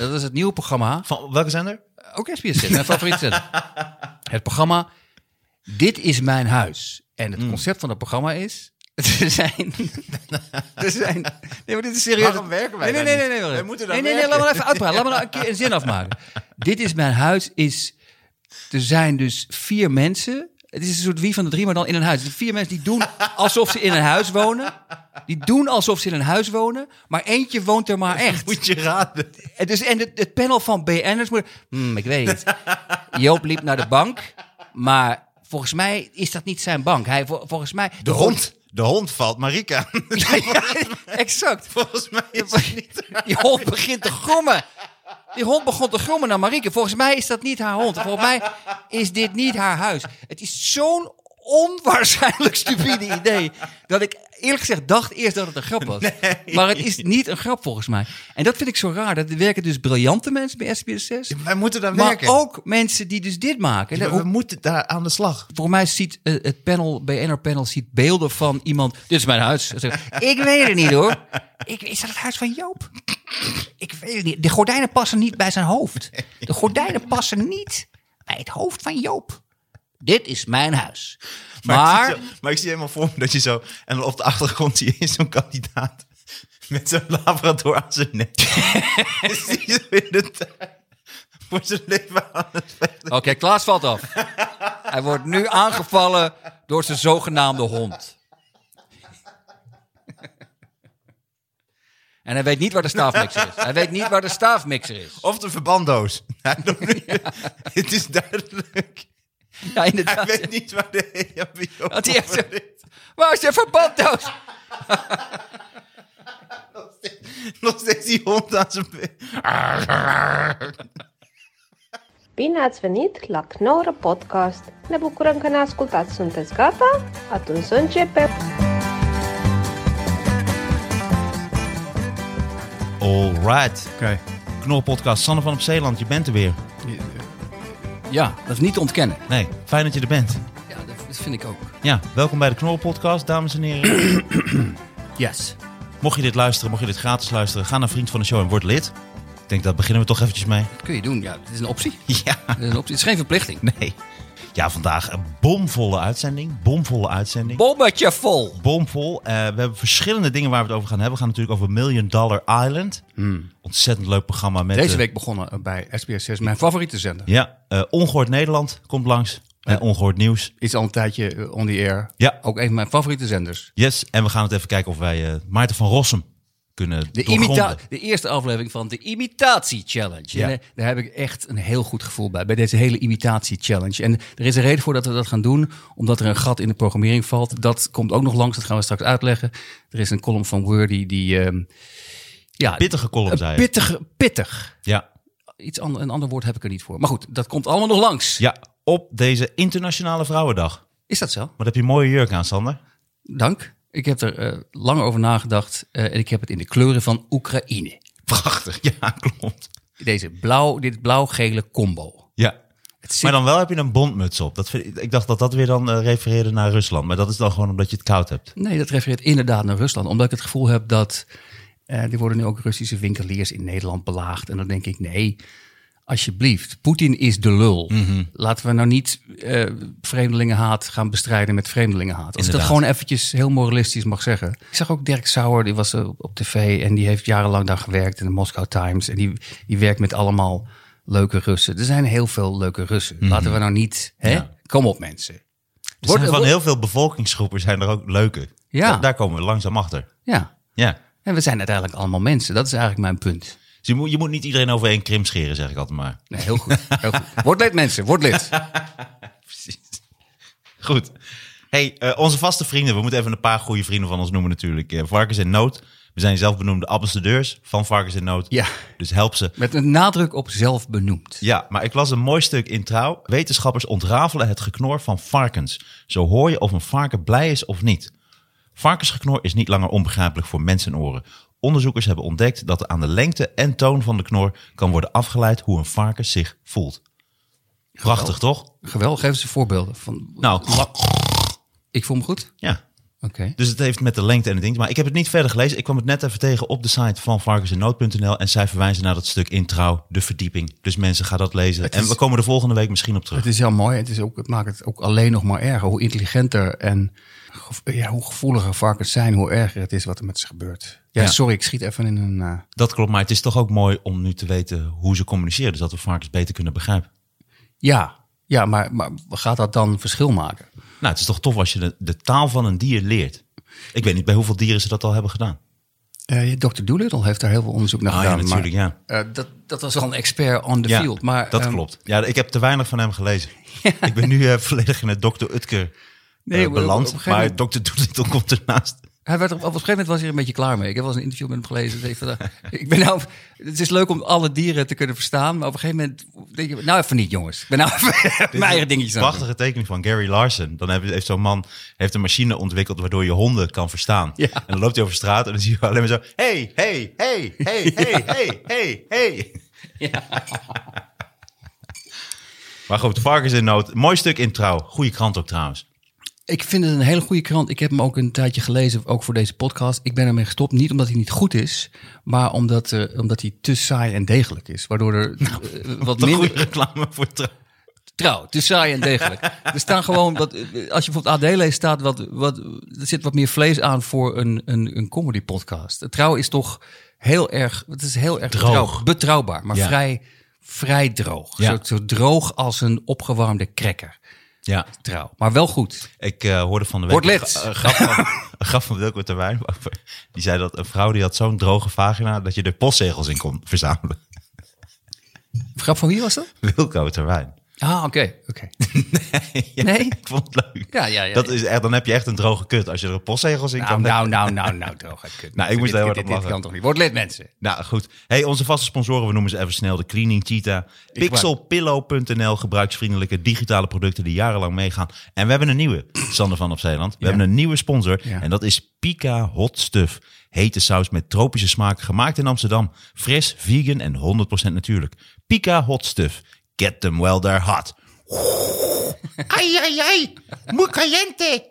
Dat is het nieuwe programma. Van welke zender? Ook SBS 6, mijn favoriete zender. Het programma Dit is mijn huis. En het concept van het programma is... Er zijn... Er zijn... Nee, maar dit is serieus. Waarom werken wij nee, nee, nee, nee, nee, Wij moeten nee, nee, nee, laat nou even uitpraten. Laat me nou een keer een zin afmaken. Dit is mijn huis is... Er zijn dus vier mensen... Het is een soort wie van de drie, maar dan in een huis. De vier mensen die doen alsof ze in een huis wonen. Die doen alsof ze in een huis wonen. Maar eentje woont er maar echt. Moet je raden. En, dus, en het, het panel van BN'ers moet... Hmm, ik weet het. Joop liep naar de bank, maar volgens mij is dat niet zijn bank. Hij, vol- volgens mij... De hond. De hond valt Marika. Ja, ja, exact. Volgens mij is het niet... Die hond begint te grommen. Die hond begon te grommen naar Marieke. Volgens mij is dat niet haar hond. Volgens mij is dit niet haar huis. Het is zo'n onwaarschijnlijk stupide idee. Dat ik eerlijk gezegd dacht eerst dat het een grap was. Maar het is niet een grap volgens mij. En dat vind ik zo raar. Dat er werken dus briljante mensen bij SBS 6. Wij moeten daar Maar werken. ook mensen die dus dit maken. Ja, En we hoe- moeten daar aan de slag. Volgens mij ziet eh, het panel, BNR panel, ziet beelden van iemand. Dit is mijn huis. Ik weet het niet hoor. Ik, is dat het huis van Joop? Ik weet het niet. De gordijnen passen niet bij zijn hoofd. De gordijnen passen niet bij het hoofd van Joop. Dit is mijn huis. Maar, Maar, ik, zie zo- maar ik zie helemaal voor me dat je zo... En dan op de achtergrond zie je zo'n kandidaat... met zo'n labrador aan zijn nek. Is in de tuin voor zijn leven aan het oké, Klaas valt af. Hij wordt nu aangevallen door zijn zogenaamde hond. En hij weet niet waar de staafmixer is. Hij weet niet waar de staafmixer is. Of de verbanddoos. Hij nu- Het is duidelijk. Ja, Hij inderdaad. weet niet waar de EHBO Want die heeft zo-. Waar is je verbanddoos? Nog steeds die hond aan zijn been. Bine ați venit la Knorr Podcast! Ne bucurăm că ne ascultați! Sunteți gata? Atunci să începem! All right. Oké. Knorpodcast. Sanne van op Zeeland, je bent er weer. Ja, dat is niet te ontkennen. Nee, fijn dat je er bent. Ja, dat dat vind ik ook. Ja, welkom bij de Knorpodcast, dames en heren. Yes. mocht je dit luisteren, mocht je dit gratis luisteren, ga naar Vriend van de Show en word lid. Ik denk, dat beginnen we toch eventjes mee. Dat kun je doen. Ja, het is een optie. Ja, Het is, een optie. Het is geen verplichting. nee. Ja, vandaag een bomvolle uitzending. Bomvolle uitzending. Bommetje vol. Bomvol. Eh, we hebben verschillende dingen waar we het over gaan hebben. We gaan natuurlijk over Million Dollar Island. Ontzettend leuk programma met... Deze eh, week begonnen bij SBS 6, mijn favoriete zender. Ja, eh, Ongehoord Nederland komt langs. Eh, ongehoord nieuws. Is al een tijdje eh, on the air. Ja. Ook een van mijn favoriete zenders. Yes, en we gaan het even kijken of wij eh, Maarten van Rossum kunnen De, imita de eerste aflevering van de Imitatie Challenge. Ja. En, eh, daar heb ik echt een heel goed gevoel bij, bij deze hele Imitatie Challenge. En er is een reden voor dat we dat gaan doen, omdat er een gat in de programmering valt. Dat komt ook nog langs, dat gaan we straks uitleggen. Er is een column van Wordy die... ehm, ja, Pittige column, zei pittige, pittig. Ja. Iets ander, een ander woord heb ik er niet voor. Maar goed, dat komt allemaal nog langs. ja, op deze Internationale Vrouwendag. Is dat zo? Wat heb je een mooie jurk aan, Sander? Dank. Ik heb er eh, lang over nagedacht eh, en ik heb het in de kleuren van Oekraïne. Prachtig, ja, klopt. Deze blauw, dit blauw-gele combo. Ja. Zit Maar dan wel heb je een bondmuts op. Dat vind, ik- ik dacht dat dat weer dan eh, refereerde naar Rusland. Maar dat is dan gewoon omdat je het koud hebt. Nee, dat refereert inderdaad naar Rusland. Omdat ik het gevoel heb dat. er worden nu ook Russische winkeliers in Nederland belaagd. En dan denk ik: nee, alsjeblieft. Poetin is de lul. Laten we nou niet eh, vreemdelingenhaat gaan bestrijden met vreemdelingenhaat. Als ik dat gewoon eventjes heel moralistisch mag zeggen. Ik zag ook Dirk Sauer, die was eh, op, tv en die heeft jarenlang daar gewerkt in de Moscow Times. En die, die werkt met allemaal leuke Russen. Er zijn heel veel leuke Russen. Laten we nou niet. Hè? Ja. Kom op, mensen. Er Wordt- zijn van heel veel bevolkingsgroepen zijn er ook leuke. Ja. Da- daar komen we langzaam achter. Ja. Ja. En we zijn uiteindelijk allemaal mensen. Dat is eigenlijk mijn punt. Dus je moet, je moet niet iedereen over één krim scheren, zeg ik altijd maar. Nee, heel goed. Heel goed. Word lid, mensen. Word lid. Precies. Goed. Hey, eh, onze vaste vrienden. We moeten even een paar goede vrienden van ons noemen natuurlijk. Eh, Varkens in Nood. We zijn zelf benoemde ambassadeurs van Varkens in Nood. Ja. Dus help ze. Met een nadruk op zelf benoemd. Ja, maar ik las een mooi stuk in Trouw. Wetenschappers ontrafelen het geknor van varkens. Zo hoor je of een varken blij is of niet. Varkensgeknor is niet langer onbegrijpelijk voor mensenoren. Onderzoekers hebben ontdekt dat aan de lengte en toon van de knor kan worden afgeleid hoe een varken zich voelt. Prachtig, toch? Geweldig. Geef eens voorbeelden. Van, Nou, ik voel me goed. ja. Oké. Dus het heeft met de lengte en het ding. Maar ik heb het niet verder gelezen. Ik kwam het net even tegen op de site van varkensennood.nl. En zij verwijzen naar dat stuk in trouw, de verdieping. Dus mensen gaan dat lezen. En we komen er volgende week misschien op terug. Het is heel mooi. Het, is ook, het maakt het ook alleen nog maar erger. Hoe intelligenter en ja, hoe gevoeliger varkens zijn, hoe erger het is wat er met ze gebeurt. Ja, Ja. sorry, ik schiet even in een... eh, Dat klopt, maar het is toch ook mooi om nu te weten hoe ze communiceren. Dus dat we varkens beter kunnen begrijpen. ja, ja maar, maar gaat dat dan verschil maken? Nou, het is toch tof als je de, de taal van een dier leert. Ik weet niet bij hoeveel dieren ze dat al hebben gedaan. Eh Dr. Doolittle heeft daar heel veel onderzoek naar Ah, ja, gedaan. natuurlijk, maar, ja. eh, dat, dat was al een expert on the ja, field. Maar, dat ehm, klopt. Ja, ik heb te weinig van hem gelezen. Ik ben nu volledig in het Dr. Utker Nee, eh, op- op beland. maar Dr. Doolittle komt ernaast. Hij werd, op, op een gegeven moment was hij er een beetje klaar mee. Ik heb wel eens een interview met hem gelezen. Van, eh, ik ben nou, het is leuk om alle dieren te kunnen verstaan. Maar op een gegeven moment denk je, nou even niet jongens. Ik ben nou even mijn eigen dingetjes aan. Prachtige tekening van Gary Larson. Dan heeft zo'n man heeft een machine ontwikkeld waardoor je honden kan verstaan. Ja. En dan loopt hij over straat en dan zie je alleen maar zo... Hey, hey, hey, hey, hey, hey, hey, hey. Maar goed, varkens in nood. Mooi stuk in trouw. Goeie krant ook trouwens. Ik vind het een hele goede krant. Ik heb hem ook een tijdje gelezen, ook voor deze podcast. Ik ben ermee gestopt, niet omdat hij niet goed is, maar omdat, eh, omdat hij te saai en degelijk is. Waardoor er eh, wat minder... goede reclame voor trouw. Trouw, te saai en degelijk. Er staan gewoon wat. Als je bijvoorbeeld AD leest, staat wat, wat. Er zit wat meer vlees aan voor een, een, een comedy podcast. Trouw is toch heel erg. Het is heel erg Droog. betrouw- betrouwbaar, maar Ja. vrij, vrij droog. Ja. Zo, zo droog als een opgewarmde cracker. Ja, Trouw, maar wel goed. ik eh, hoorde van de week... Een lid. Een grap van, een grap van Wilco Terwijn. Die zei dat een vrouw die had zo'n droge vagina... dat je er postzegels in kon verzamelen. Grap van wie was dat? Wilco Terwijn. Ah, oké, oké. Ja, Nee? Ik vond het leuk. Ja, ja, ja. dat is echt, dan heb je echt een droge kut. Als je er postzegels in Nou, kan. nou, nou, nou, nou, droog. Kut. Nou, ik moest Dit- heel dit- dit- kan toch niet. Word lid, mensen. Nou goed. Hey, onze vaste sponsoren, we noemen ze even snel. De Cleaning Cheetah. Pixelpillow.nl. Gebruiksvriendelijke digitale producten die jarenlang meegaan. En we hebben een nieuwe, Sander van op Zeeland. We hebben een nieuwe sponsor. Ja. En dat is Pika Hot Stuff. Hete saus met tropische smaak. Gemaakt in Amsterdam. Fris, vegan en 100% natuurlijk. Pika Hot Stuff. Get them while they're hot. Ai, ai, ai. Muy caliente.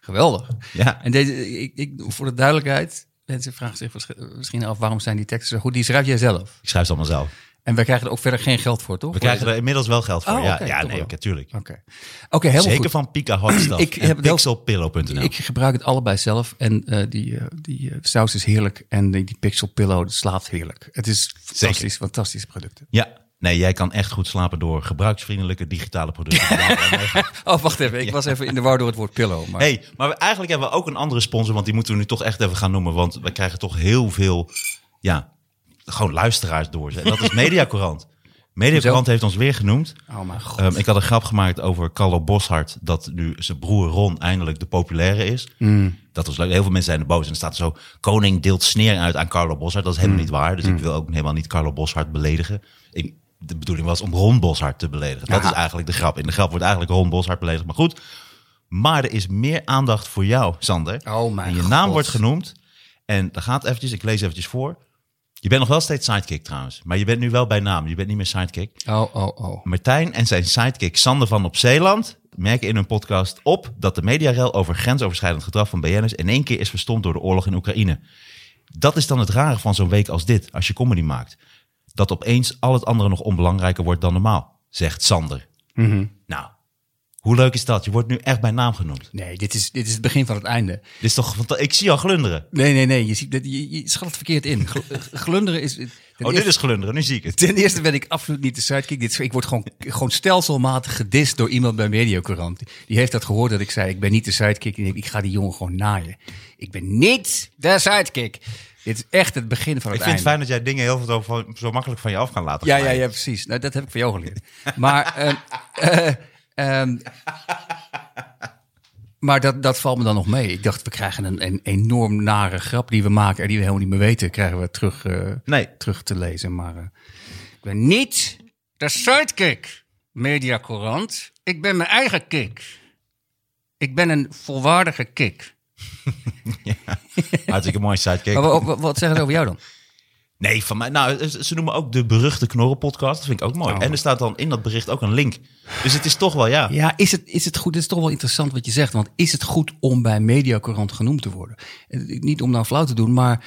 Geweldig. Ja. En deze, ik, ik, voor de duidelijkheid, mensen vragen zich misschien af waarom zijn die teksten zo goed. Die schrijf jij zelf. Ik schrijf ze allemaal zelf. En wij krijgen er ook verder geen geld voor, toch? We krijgen er inmiddels wel geld voor. Oh, ja, ja nee, wel. oké, tuurlijk. Oké, helemaal Zeker goed. van Pika Hot Stuff. Ik en heb Pixelpillow.nl. Ik gebruik het allebei zelf. En eh, die, eh, die eh, saus is heerlijk. En die, die Pixel Pillow dat slaapt heerlijk. Het is fantastisch, fantastische producten. Ja, nee, jij kan echt goed slapen door gebruiksvriendelijke digitale producten. Oh, wacht even. Ik was even in de war door het woord pillow. Maar... hey, maar we- eigenlijk hebben we ook een andere sponsor, want die moeten we nu toch echt even gaan noemen, want we krijgen toch heel veel, ja, gewoon luisteraars door. En dat is Mediacorant. Mediacorant heeft ons weer genoemd. Oh mijn god. Ehm, ik had een grap gemaakt over Carlo Boshart, dat nu zijn broer Ron eindelijk de populaire is. Mm. Dat was leuk. Heel veel mensen zijn er boos. En dan staat er zo, koning deelt sneer uit aan Carlo Boshart. Dat is Mm. helemaal niet waar. Dus ik wil ook helemaal niet Carlo Boshart beledigen. Ik, de bedoeling was om Ron Boshart te beledigen. Dat is eigenlijk de grap. In de grap wordt eigenlijk Ron Boshart beledigd. Maar goed, maar er is meer aandacht voor jou, Sander. Oh mijn En je naam wordt genoemd. En dan gaat eventjes, ik lees eventjes voor. Je bent nog wel steeds sidekick trouwens. Maar je bent nu wel bij naam. Je bent niet meer sidekick. Oh, oh, oh. Martijn en zijn sidekick Sander van op Zeeland merken in hun podcast op dat de mediarel over grensoverschrijdend gedrag van BN'ers in één keer is verstomd door de oorlog in Oekraïne. Dat is dan het rare van zo'n week als dit, als je comedy maakt. Dat opeens al het andere nog onbelangrijker wordt dan normaal, zegt Sander. Mhm. Nou, hoe leuk is dat? Je wordt nu echt bij naam genoemd. Nee, dit is, dit is het begin van het einde. Dit is toch, fanta- ik zie al glunderen. Nee, nee, nee. Je, ziet, dat- je, je schat het verkeerd in. Eh, Glunderen is... Oh, dit is glunderen, nu zie ik het. Ten eerste ben ik absoluut niet de sidekick. Dit, ik word gewoon, gewoon stelselmatig gedist door iemand bij Mediacorant. Die heeft dat gehoord dat ik zei, ik ben niet de sidekick. En ik ga die jongen gewoon naaien. Ik ben niet de sidekick. Dit is echt het begin van Ik het vind het einde. fijn dat jij dingen heel veel zo, zo makkelijk van je af kan laten Ja, ja, ja, precies. Nou, dat heb ik van jou geleerd. Maar, ehm, eh, ehm, maar dat, dat valt me dan nog mee. Ik dacht, we krijgen een, een enorm nare grap die we maken en die we helemaal niet meer weten, krijgen we terug, eh, Nee, terug te lezen. Maar eh, ik ben niet de sidekick, Mediacorant. Ik ben mijn eigen kick. Ik ben een volwaardige kick. hartstikke mooi sidekick. Maar wat, zeggen ze over jou dan? Nee, van mij. Nou, ze noemen ook de beruchte knorren-podcast. Dat vind ik ook mooi. Oh. En er staat dan in dat bericht ook een link. Dus het is toch wel, ja. Ja, is het, is het goed? Het is toch wel interessant wat je zegt. Want is het goed om bij Mediacorant genoemd te worden? Eh, Niet om nou flauw te doen, maar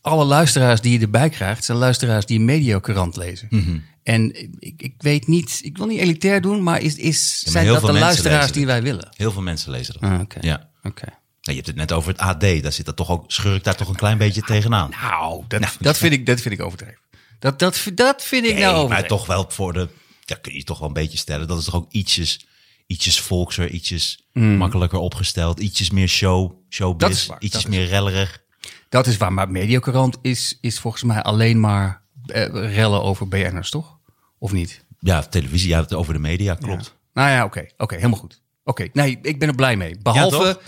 alle luisteraars die je erbij krijgt, zijn luisteraars die Mediacorant lezen. Mhm. En ik, ik weet niet, ik wil niet elitair doen, maar is, is, maar zijn dat de luisteraars die wij willen? Heel veel mensen lezen dat. Ah. Ja. Oké. Ja, je hebt het net over het AD. Daar zit dat toch ook, schur ik daar toch een klein beetje tegenaan. Nou, dat, dat, vind ik, dat vind ik overdreven. Dat, dat, dat vind ik Nee, nou maar overdreven. toch wel voor de... Ja, kun je toch wel een beetje stellen. Dat is toch ook ietsjes, ietsjes volkser, ietsjes makkelijker opgesteld. Ietsjes meer show, showbiz. Hmm. Dat is waar, ietsjes dat meer rellerig. Dat is waar, maar Mediacorant is, is volgens mij alleen maar eh, rellen over BN'ers, toch? Of niet? Ja, televisie, ja, over de media, klopt. Nou ja, oké. Oké, helemaal goed. Oké, nee, ik ben er blij mee. Behalve?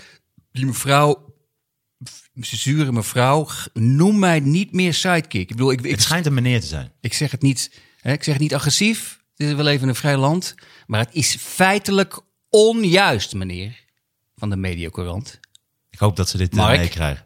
Die mevrouw, zure mevrouw, noem mij niet meer sidekick. Ik bedoel, ik, ik, Het schijnt een meneer te zijn. ik zeg het niet, hè, ik zeg het niet agressief. Dit is wel even een vrij land. Maar het is feitelijk onjuist, meneer, van de Mediacorant. Ik hoop dat ze dit Mark? meekrijgen.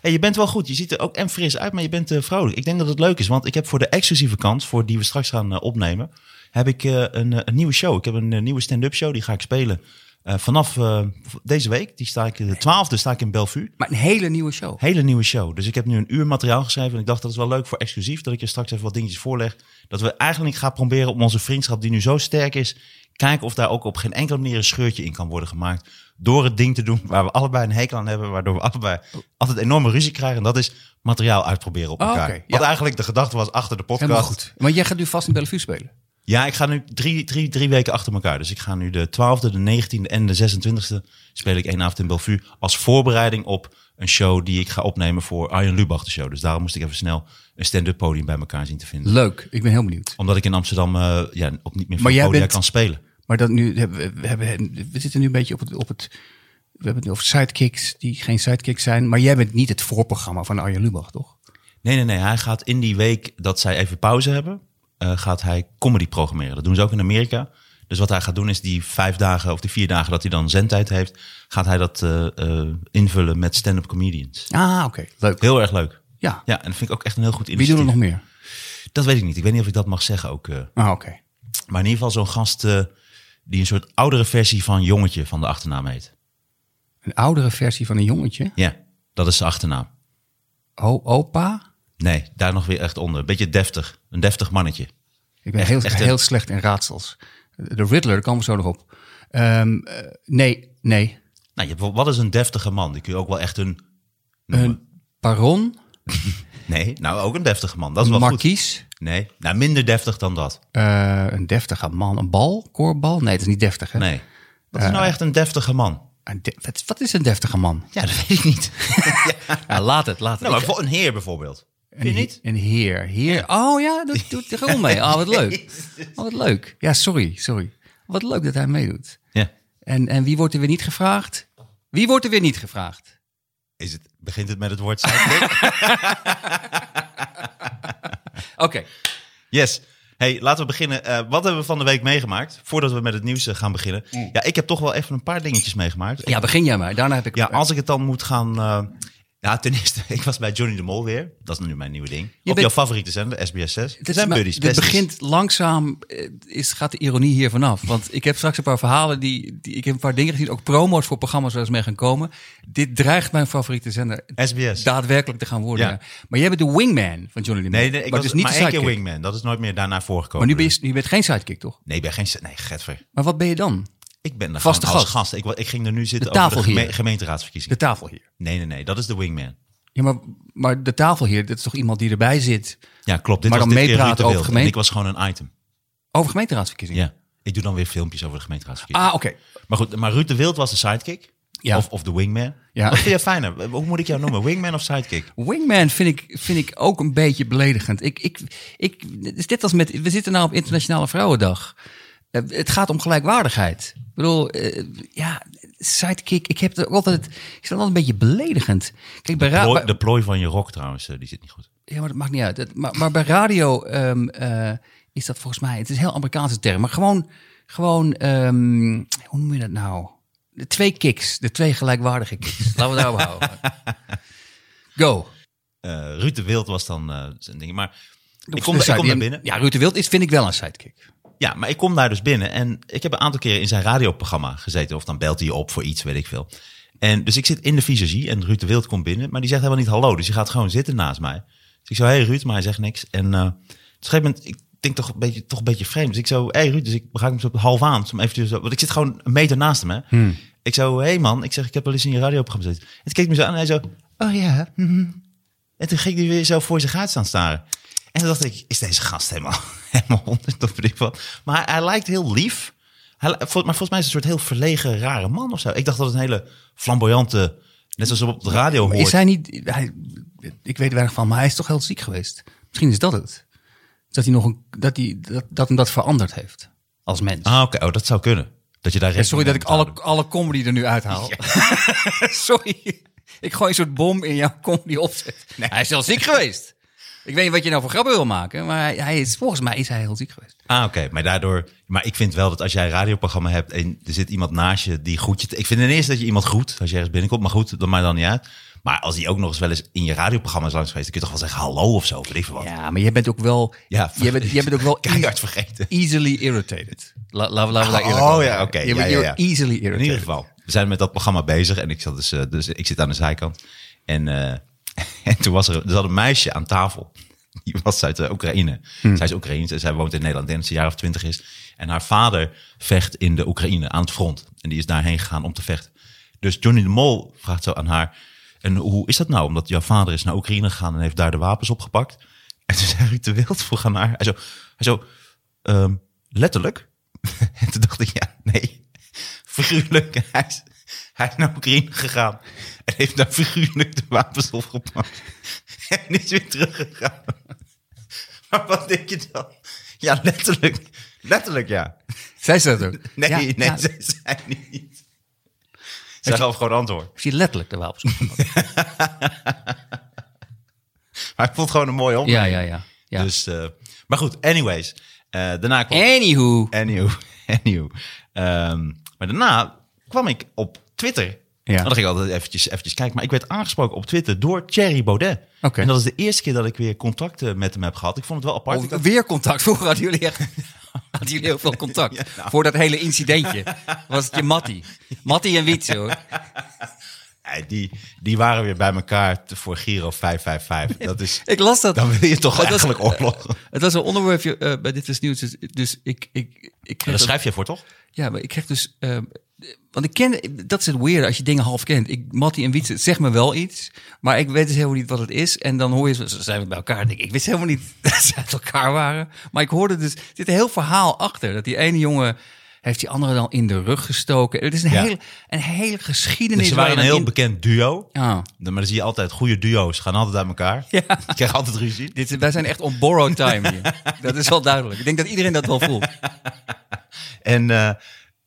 Hey, je bent wel goed. Je ziet er ook en fris uit, maar je bent eh, vrolijk. Ik denk dat het leuk is, want ik heb voor de exclusieve kant, voor die we straks gaan eh, opnemen, heb ik een, een nieuwe show. Ik heb een nieuwe stand-up show, die ga ik spelen eh, vanaf eh, deze week. Die sta ik, de twaalfde sta ik in Bellevue. Maar een hele nieuwe show. Hele nieuwe show. Dus ik heb nu een uur materiaal geschreven en ik dacht dat is wel leuk voor exclusief, dat ik je straks even wat dingetjes voorleg. Dat we eigenlijk gaan proberen om onze vriendschap, die nu zo sterk is, kijken of daar ook op geen enkele manier een scheurtje in kan worden gemaakt. Door het ding te doen waar we allebei een hekel aan hebben, waardoor we allebei altijd enorme ruzie krijgen. En dat is materiaal uitproberen op Oh, elkaar. Wat eigenlijk de gedachte was achter de podcast. Helemaal goed. Maar jij gaat nu vast in Bellevue spelen. Ja, ik ga nu drie, drie, drie weken achter elkaar. Dus ik ga nu de 12e, de 19e en de 26e speel ik één avond in Bellevue. Als voorbereiding op een show die ik ga opnemen voor Arjen Lubach de show. Dus daarom moest ik even snel een stand-up podium bij elkaar zien te vinden. Leuk, ik ben heel benieuwd. Omdat ik in Amsterdam eh, ja, ook niet meer Maar voor jij podia bent- kan spelen. Maar dat nu hebben we, we, hebben, we zitten nu een beetje op het, op het. We hebben het nu over sidekicks die geen sidekicks zijn. Maar jij bent niet het voorprogramma van Arjen Lubach, toch? Nee, nee, nee. Hij gaat in die week dat zij even pauze hebben, eh, gaat hij comedy programmeren. Dat doen ze ook in Amerika. Dus wat hij gaat doen is die vijf dagen of die vier dagen dat hij dan zendtijd heeft, gaat hij dat eh, eh, invullen met stand-up comedians. Ah, oké. Leuk. Heel erg leuk. Ja. Ja, en dat vind ik ook echt een heel goed Wie initiatief. doen er nog meer? Dat weet ik niet. Ik weet niet of ik dat mag zeggen ook. Ah, oké. maar in ieder geval zo'n gast die een soort oudere versie van Jongetje van de achternaam heet. Een oudere versie van een jongetje. Ja, dat is zijn achternaam. O, opa. Nee, daar nog weer echt onder. Een beetje deftig. Een deftig mannetje. Ik ben Echt- heel, echt een- heel slecht in raadsels. De Riddler, daar komen we zo nog op. Ehm, eh, nee, nee. Nou, je wat is een deftige man? Die kun je ook wel echt een... Een baron, Nee, nou ook een deftige man. Dat is wel goed. markies, Nee, nou minder deftig dan dat. eh, een deftige man, een bal, koorbal. Nee, het is niet deftig, hè? Nee. Wat is nou echt een deftige man? Wat, is een deftige man? Ja, dat weet ik niet. Ja, laat het, laat het. nou, maar Ik- voor een heer bijvoorbeeld. Vind je niet? een heer. Heer. Oh ja, dat doet er gewoon mee. Oh, wat leuk. Oh, wat leuk. Ja, sorry, sorry. Wat leuk dat hij meedoet. Ja. En, en wie wordt er weer niet gevraagd? Wie wordt er weer niet gevraagd? Is het, begint het met het woord sidekick? Oké. yes. Hey, laten we beginnen. Eh, wat hebben we van de week meegemaakt? Voordat we met het nieuws eh, gaan beginnen. Ja, ik heb toch wel even een paar dingetjes meegemaakt. Ja, begin jij maar. Daarna heb ik... Ja, als ik het dan moet gaan... eh, ja, ten eerste, ik was bij Johnny de Mol weer. Dat is nu mijn nieuwe ding. Op jouw favoriete zender, SBS 6. Het Het zijn buddies. Begint langzaam, eh, is, gaat de ironie hier vanaf. Want ik heb straks een paar verhalen, die, die ik heb een paar dingen gezien, ook promo's voor programma's waar ze mee gaan komen. Dit dreigt mijn favoriete zender SBS. daadwerkelijk te gaan worden. Ja. Maar jij bent de wingman van Johnny de Mol. Nee, nee, ik maar was dus niet maar één keer wingman. Dat is nooit meer daarna voorgekomen. Maar nu ben je, je bent geen sidekick, toch? Nee, ik ben geen... Nee, getver. Maar wat ben je dan? Ik ben er Vaste gewoon als gast. gast. Ik, ik ging er nu zitten De over de tafelheer. geme- gemeenteraadsverkiezingen. De tafel hier. Nee, nee, nee. Dat is de wingman. Ja, maar, maar de tafel hier, dat is toch iemand die erbij zit Ja, klopt. Dit Maar was dan dit meepraten over gemeente- ik was gewoon een item. over gemeenteraadsverkiezingen. Ja. Ik doe dan weer filmpjes over de gemeenteraadsverkiezingen. Ah, oké. Maar goed, maar Ruud de Wild was de sidekick. Ja. Of, of de wingman. Ja. Wat vind je fijner? Hoe moet ik jou noemen? Wingman of sidekick? Wingman vind ik, vind ik ook een beetje beledigend. Ik, ik, ik, is net als met, we zitten nou op Internationale Vrouwendag. Eh, Het gaat om gelijkwaardigheid. Ik bedoel, eh, ja, sidekick, ik heb er altijd, ik vind het altijd een beetje beledigend. Kijk, bij, ra- Plooi- bij- de plooi van je rok trouwens, eh, die zit niet goed. ja, maar dat maakt niet uit. Het- maar, maar bij radio ehm, eh, is dat volgens mij, het is een heel Amerikaanse term, maar gewoon, gewoon, ehm, hoe noem je dat nou? De twee kicks, de twee gelijkwaardige kicks. Laten we daarop houden. Go. eh, Ruud de Wild was dan eh, zijn ding. Maar ik kom, De ik kom binnen. Ja, Ruud de Wild is, vind ik wel een sidekick. Ja, maar ik kom daar dus binnen en ik heb een aantal keren in zijn radioprogramma gezeten. Of dan belt hij je op voor iets, weet ik veel. En dus ik zit in de visagie en Ruud de Wild komt binnen, maar die zegt helemaal niet hallo. Dus die gaat gewoon zitten naast mij. Dus ik zo, hey Ruud, maar hij zegt niks. En eh, op een gegeven moment, ik denk toch een beetje, toch een beetje vreemd. Dus ik zo, hey Ruud, dus ik raak hem zo half aan. Om eventjes want ik zit gewoon een meter naast hem, hè. Ik zo, hey man, ik zeg, ik heb wel eens in je radioprogramma gezeten. En toen keek me zo aan en hij zo, oh ja, mhm. En toen ging hij weer zo voor zich uit staan staren. En toen dacht ik, is deze gast helemaal, helemaal honderd of weet ik wat. Maar hij, hij lijkt heel lief. Hij, maar volgens mij is een soort heel verlegen, rare man of zo. Ik dacht dat het een hele flamboyante, net zoals op de radio hoort. Is hij niet... Hij, ik weet weinig van, maar hij is toch heel ziek geweest. Misschien is dat het. Dat hij nog een... Dat, hij, dat, dat hem dat veranderd heeft. Als mens. Ah, oké, oh, dat zou kunnen. Dat je daar Ja, sorry dat ik alle, alle comedy er nu uithaal. sorry. Ik gooi een soort bom in jouw comedy opzet. Hij is wel ziek geweest. Ik weet niet wat je nou voor grappen wil maken, maar hij, hij is, volgens mij is hij heel ziek geweest. Ah, oké. Maar daardoor... Maar ik vind wel dat als jij een radioprogramma hebt en er zit iemand naast je die groet je... Ik vind ten eerste dat je iemand groet als je ergens binnenkomt. Maar goed, dat maakt dan niet uit. Maar als die ook nog eens wel eens in je radioprogramma is langs geweest... dan kun je toch wel zeggen hallo of zo, weet ik veel wat. Ja, maar jij bent ook wel, Ja, jij bent, jij bent ook wel Keihard vergeten. easily irritated. La- Laten we daar eerlijk Oh, over ja, oké. Je Ja, bent ja, ja. easily irritated. In ieder geval, we zijn met dat programma bezig en ik, zat dus, eh, dus ik zit aan de zijkant. En, eh, en toen was er, er zat een meisje aan tafel. Die was uit de Oekraïne. Zij is Oekraïens en zij woont in Nederland. Dat ze een jaar of twintig is. En haar vader vecht in de Oekraïne aan het front. En die is daarheen gegaan om te vechten. Dus Johnny de Mol vraagt zo aan haar... En hoe is dat nou? Omdat jouw vader is naar Oekraïne gegaan en heeft daar de wapens opgepakt. En toen zei Ruud de Wild vroeg aan haar. Hij zo, hij zo ehm, letterlijk? En toen dacht ik, ja, nee, figuurlijk. Hij hij is naar Oekraïne gegaan en heeft daar figuurlijk de wapens opgepakt. En is weer teruggegaan. Maar wat denk je dan? Ja, letterlijk. Letterlijk, ja. Zij zegt dat ook. Nee, Ja, nee, ja, zij zei niet. Zij gaf gewoon antwoord. Zie letterlijk de wapens. Maar vond het gewoon een mooi opmerking. ja, ja, ja. ja. Dus, eh, maar goed, anyways. eh, daarna kwam... Anywho. Anywho, anywho. Ehm, maar daarna kwam ik op Twitter. Ja. En dan ging ik altijd eventjes, eventjes kijken. Maar ik werd aangesproken op Twitter door Thierry Baudet. Oké. En dat is de eerste keer dat ik weer contacten met hem heb gehad. Ik vond het wel apart. Had- weer contact. Vroeger hadden jullie echt hadden jullie heel veel contact. Ja, nou. Voor dat hele incidentje was het je Mattie. Mattie en Wietse hoor. Ja, die, die waren weer bij elkaar te- voor Giro 555. Dat is, Ik las dat. dan wil je toch Oh, eigenlijk oorlog. Het was een onderwerpje eh, bij Dit is Nieuws. Dus, dus ik, ik, ik dat- schrijf je voor, toch? Ja, maar ik kreeg dus... eh, want ik ken... Dat is het weird als je dingen half kent. Ik, Mattie en Wietse, zegt me wel iets. Maar ik weet dus helemaal niet wat het is. En dan hoor je ze, ze zijn we bij elkaar. Ik, ik wist helemaal niet dat ze uit elkaar waren. Maar ik hoorde dus... Er zit een heel verhaal achter. Dat die ene jongen heeft die andere dan in de rug gestoken. Het is een, Ja. hele, een hele geschiedenis. Dus ze waren een heel in- bekend duo. Ah. Maar dan zie je altijd, goede duo's gaan altijd uit elkaar. Ja. Je krijgt altijd ruzie. Dit, wij zijn echt on borrowed time hier. Dat is wel duidelijk. Ik denk dat iedereen dat wel voelt. En, eh,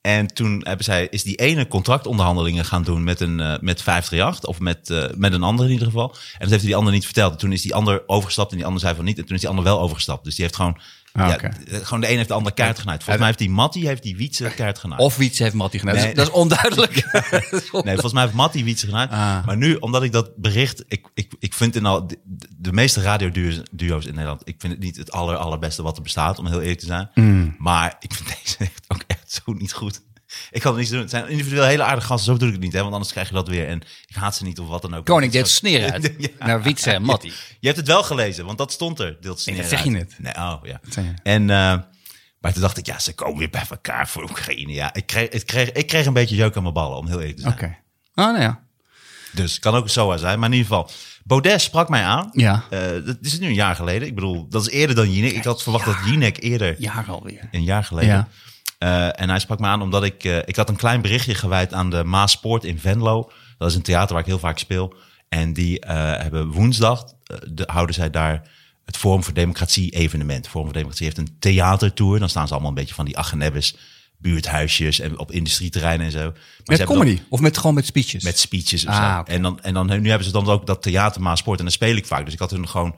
en toen hebben zij, is die ene contractonderhandelingen gaan doen met, een, eh met 538. Of met, eh, met een ander in ieder geval. En dat heeft hij die ander niet verteld. En toen is die ander overgestapt en die ander zei van niet. En toen is die ander wel overgestapt. Dus die heeft gewoon... Ah, ja, eh, gewoon de een heeft de ander kaart genaaid. Volgens mij heeft die Mattie heeft die Wietse kaart genaaid. Of Wietse heeft Mattie gedaan. Nee. dat, is, onduidelijk. Nee, volgens mij heeft Mattie Wietse genaaid. Ah. Maar nu, omdat ik dat bericht... Ik, ik, ik vind in al... De, de meeste radioduo's in Nederland... Ik vind het niet het aller, allerbeste wat er bestaat, om heel eerlijk te zijn. Mm. Maar ik vind deze echt ook echt zo niet goed. Ik kan het niet doen. Het zijn individueel hele aardige gasten. Zo bedoel ik het niet, hè? Want anders krijg je dat weer. En ik haat ze niet of wat dan ook. Koning deelt sneer uit Ja. naar Wietse en Mattie. Je hebt het wel gelezen, want dat stond er. Deelt sneer dat zeg je net. Nee, oh ja. En, eh, maar toen dacht ik, ja, ze komen weer bij elkaar voor Oekraïne. Ja, ik kreeg, ik kreeg, ik kreeg een beetje jeuk aan mijn ballen, om heel eerlijk te zijn. Oké. Oh, nou ja. Dus kan ook zo zijn. Maar in ieder geval, Baudet sprak mij aan. Ja. Eh, dat is nu een jaar geleden. Ik bedoel, dat is eerder dan Jinek. Ik had verwacht dat Jinek eerder Jaren alweer. een jaar geleden. Ja. Eh, en hij sprak me aan omdat ik... eh, ik had een klein berichtje gewijd aan de Maaspoort in Venlo. Dat is een theater waar ik heel vaak speel. En die eh, hebben woensdag... de, houden zij daar het Forum voor Democratie evenement. Forum voor Democratie heeft een theatertour. Dan staan ze allemaal een beetje van die Achenebbes buurthuisjes... en op industrieterreinen en zo. Maar Met comedy? Of met, gewoon met speeches? met speeches Ah. En, dan, en dan, nu hebben ze dan ook dat theater Maasport en dan speel ik vaak. Dus ik had hun gewoon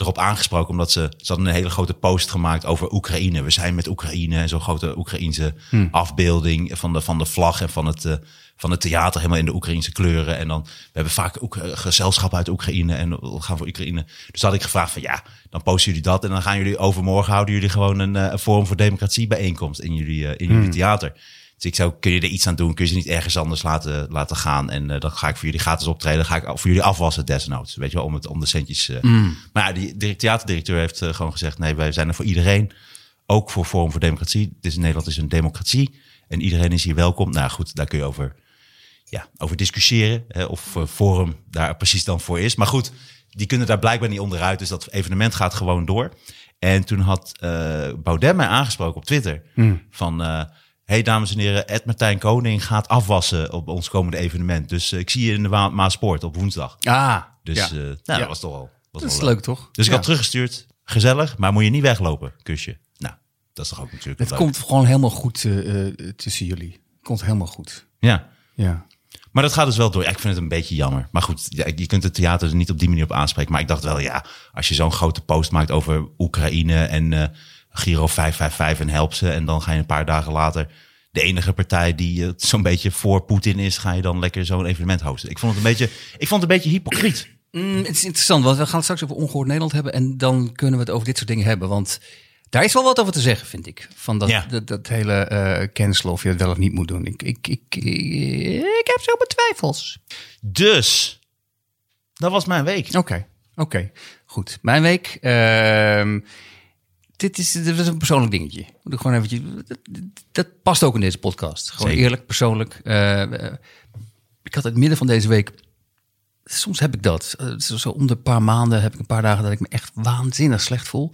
erop aangesproken omdat ze, ze hadden een hele grote post gemaakt over Oekraïne. We zijn met Oekraïne en zo'n grote Oekraïense afbeelding van de, van de vlag en van het, eh, van het theater helemaal in de Oekraïnse kleuren. En dan, we hebben vaak ook gezelschap uit Oekraïne en we gaan voor Oekraïne. Dus had ik gevraagd van ja, dan posten jullie dat en dan gaan jullie overmorgen houden jullie gewoon een, eh, een Forum voor Democratie bijeenkomst in jullie, eh, in jullie theater. Dus ik zou, kun je er iets aan doen? Kun je ze niet ergens anders laten, laten gaan? En uh, dan ga ik voor jullie gratis optreden. ga ik voor jullie afwassen desnoods. Weet je wel, om, het, om de centjes. Uh. Maar ja, die theaterdirecteur heeft uh, gewoon gezegd... nee, wij zijn er voor iedereen. Ook voor Forum voor Democratie. Is, Nederland is een democratie. En iedereen is hier welkom. Nou goed, daar kun je over, ja, over discussiëren. Hè, of Forum daar precies dan voor is. Maar goed, die kunnen daar blijkbaar niet onderuit. Dus dat evenement gaat gewoon door. En toen had Baudet mij aangesproken op Twitter. Mm. Van hey, dames en heren, Ed Martijn Koning gaat afwassen op ons komende evenement. Dus uh, ik zie je in de Ma Maaspoort op woensdag. Ah, dus ja. uh, nou, ja. dat was toch. Was dat is leuk, toch? Dus ik had teruggestuurd. Gezellig, maar moet je niet weglopen, kusje. Nou, dat is toch ook natuurlijk. Het komt gewoon helemaal goed eh, eh, tussen jullie. Komt helemaal goed. Ja. Ja. Maar dat gaat dus wel door. Ja, ik vind het een beetje jammer. Maar goed, ja, je kunt het theater er niet op die manier op aanspreken. Maar ik dacht wel, ja, als je zo'n grote post maakt over Oekraïne en eh Giro 555 en help ze. En dan ga je een paar dagen later de enige partij die eh, zo'n beetje voor Poetin is, ga je dan lekker zo'n evenement hosten. Ik vond het een beetje, ik vond het een beetje hypocriet. Mm, het is interessant, want we gaan het straks over ongehoord Nederland hebben. En dan kunnen we het over dit soort dingen hebben. Want daar is wel wat over te zeggen, vind ik. Van dat, Ja. dat, dat hele eh cancelen of je het wel of niet moet doen. Ik, ik, ik, ik heb zo mijn twijfels. Dus, dat was mijn week. Oké, oké. Goed. Mijn week. ehm, dit, is, dit is een persoonlijk dingetje. Moet ik gewoon eventjes, dat, dat past ook in deze podcast. Gewoon Zeker. eerlijk, persoonlijk. Eh, eh, ik had het midden van deze week. Soms heb ik dat. Eh, zo, om de paar maanden heb ik een paar dagen dat ik me echt waanzinnig slecht voel.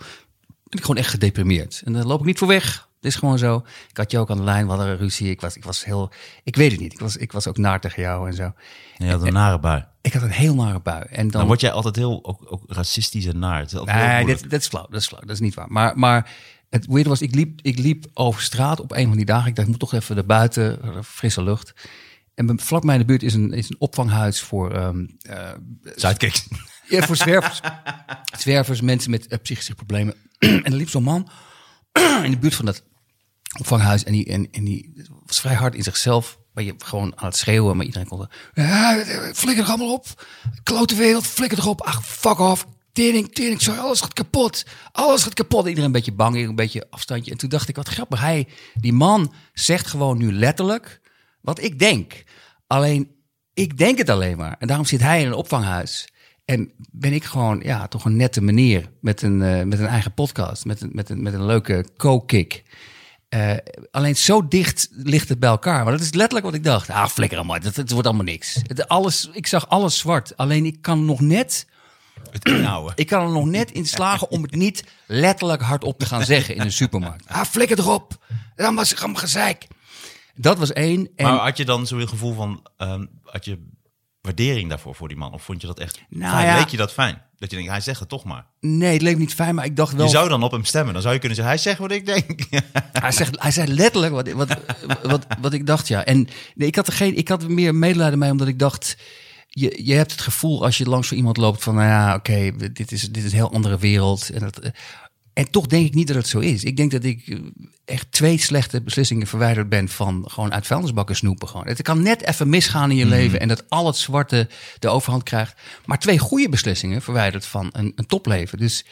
Ben ik gewoon echt gedeprimeerd. En daar loop ik niet voor weg. Het is gewoon zo. Ik had je ook aan de lijn, we hadden een ruzie. Ik was, ik was heel. Ik weet het niet. Ik was, ik was ook naar tegen jou en zo. Je had een nare bui. Ik had een heel nare bui. En dan, Dan word jij altijd heel ook, ook racistisch en naar. Nee, dit, dat is flauw. Dat is flauw. Dat is niet waar. Maar, maar het weird was, ik liep, ik liep over straat op een van die dagen. Ik dacht, ik moet toch even naar buiten, eh, frisse lucht. En vlak bij in de buurt is een, is een opvanghuis voor, eh, Zuidkijk. ja, voor zwervers. zwervers, mensen met eh, psychische problemen. en er liep zo'n man in de buurt van dat opvanghuis. En die, en, en die was vrij hard in zichzelf. Maar je gewoon aan het schreeuwen, maar iedereen kon. Ja, flikker er allemaal op. Klote wereld, flikker erop. Ach, fuck off. Tering, tering, sorry, alles gaat kapot. Alles gaat kapot. Iedereen een beetje bang, een beetje afstandje. En toen dacht ik, wat grappig. Hij, die man zegt gewoon nu letterlijk wat ik denk. Alleen, ik denk het alleen maar. En daarom zit hij in een opvanghuis. En ben ik gewoon, ja, toch een nette meneer met een, eh, met een eigen podcast. Met een, met een, met een leuke co-kick. Eh, alleen zo dicht ligt het bij elkaar. Maar dat is letterlijk wat ik dacht. Ah, flikker allemaal. Het, het wordt allemaal niks. Het, alles, ik zag alles zwart. Alleen ik kan nog net... Het. Ik kan er nog net in slagen om het niet letterlijk hardop te gaan zeggen in een supermarkt. Ah, flikker erop. Dan was ik allemaal gezeik. Dat was één. En Maar had je dan zo'n gevoel van, ehm, had je waardering daarvoor voor die man? Of vond je dat echt Nou fijn? ja. Leek je dat fijn? Dat je denkt, hij zegt het toch maar. nee, het leek niet fijn, maar ik dacht wel... Je zou dan op hem stemmen. Dan zou je kunnen zeggen, hij zegt wat ik denk. Hij, zegt, hij zei letterlijk wat, wat, wat, wat ik dacht, ja. En nee, ik, had er geen, ik had er meer medelijden mee, omdat ik dacht... Je, je hebt het gevoel als je langs voor iemand loopt van... nou ja, oké, dit, is, dit is een heel andere wereld. En, dat, eh, en toch denk ik niet dat het zo is. Ik denk dat ik eh, echt twee slechte beslissingen verwijderd ben... van gewoon uit vuilnisbakken snoepen. Gewoon. Het kan net even misgaan in je leven... en dat al het zwarte de overhand krijgt. Maar twee goede beslissingen verwijderd van een, een topleven. Dus...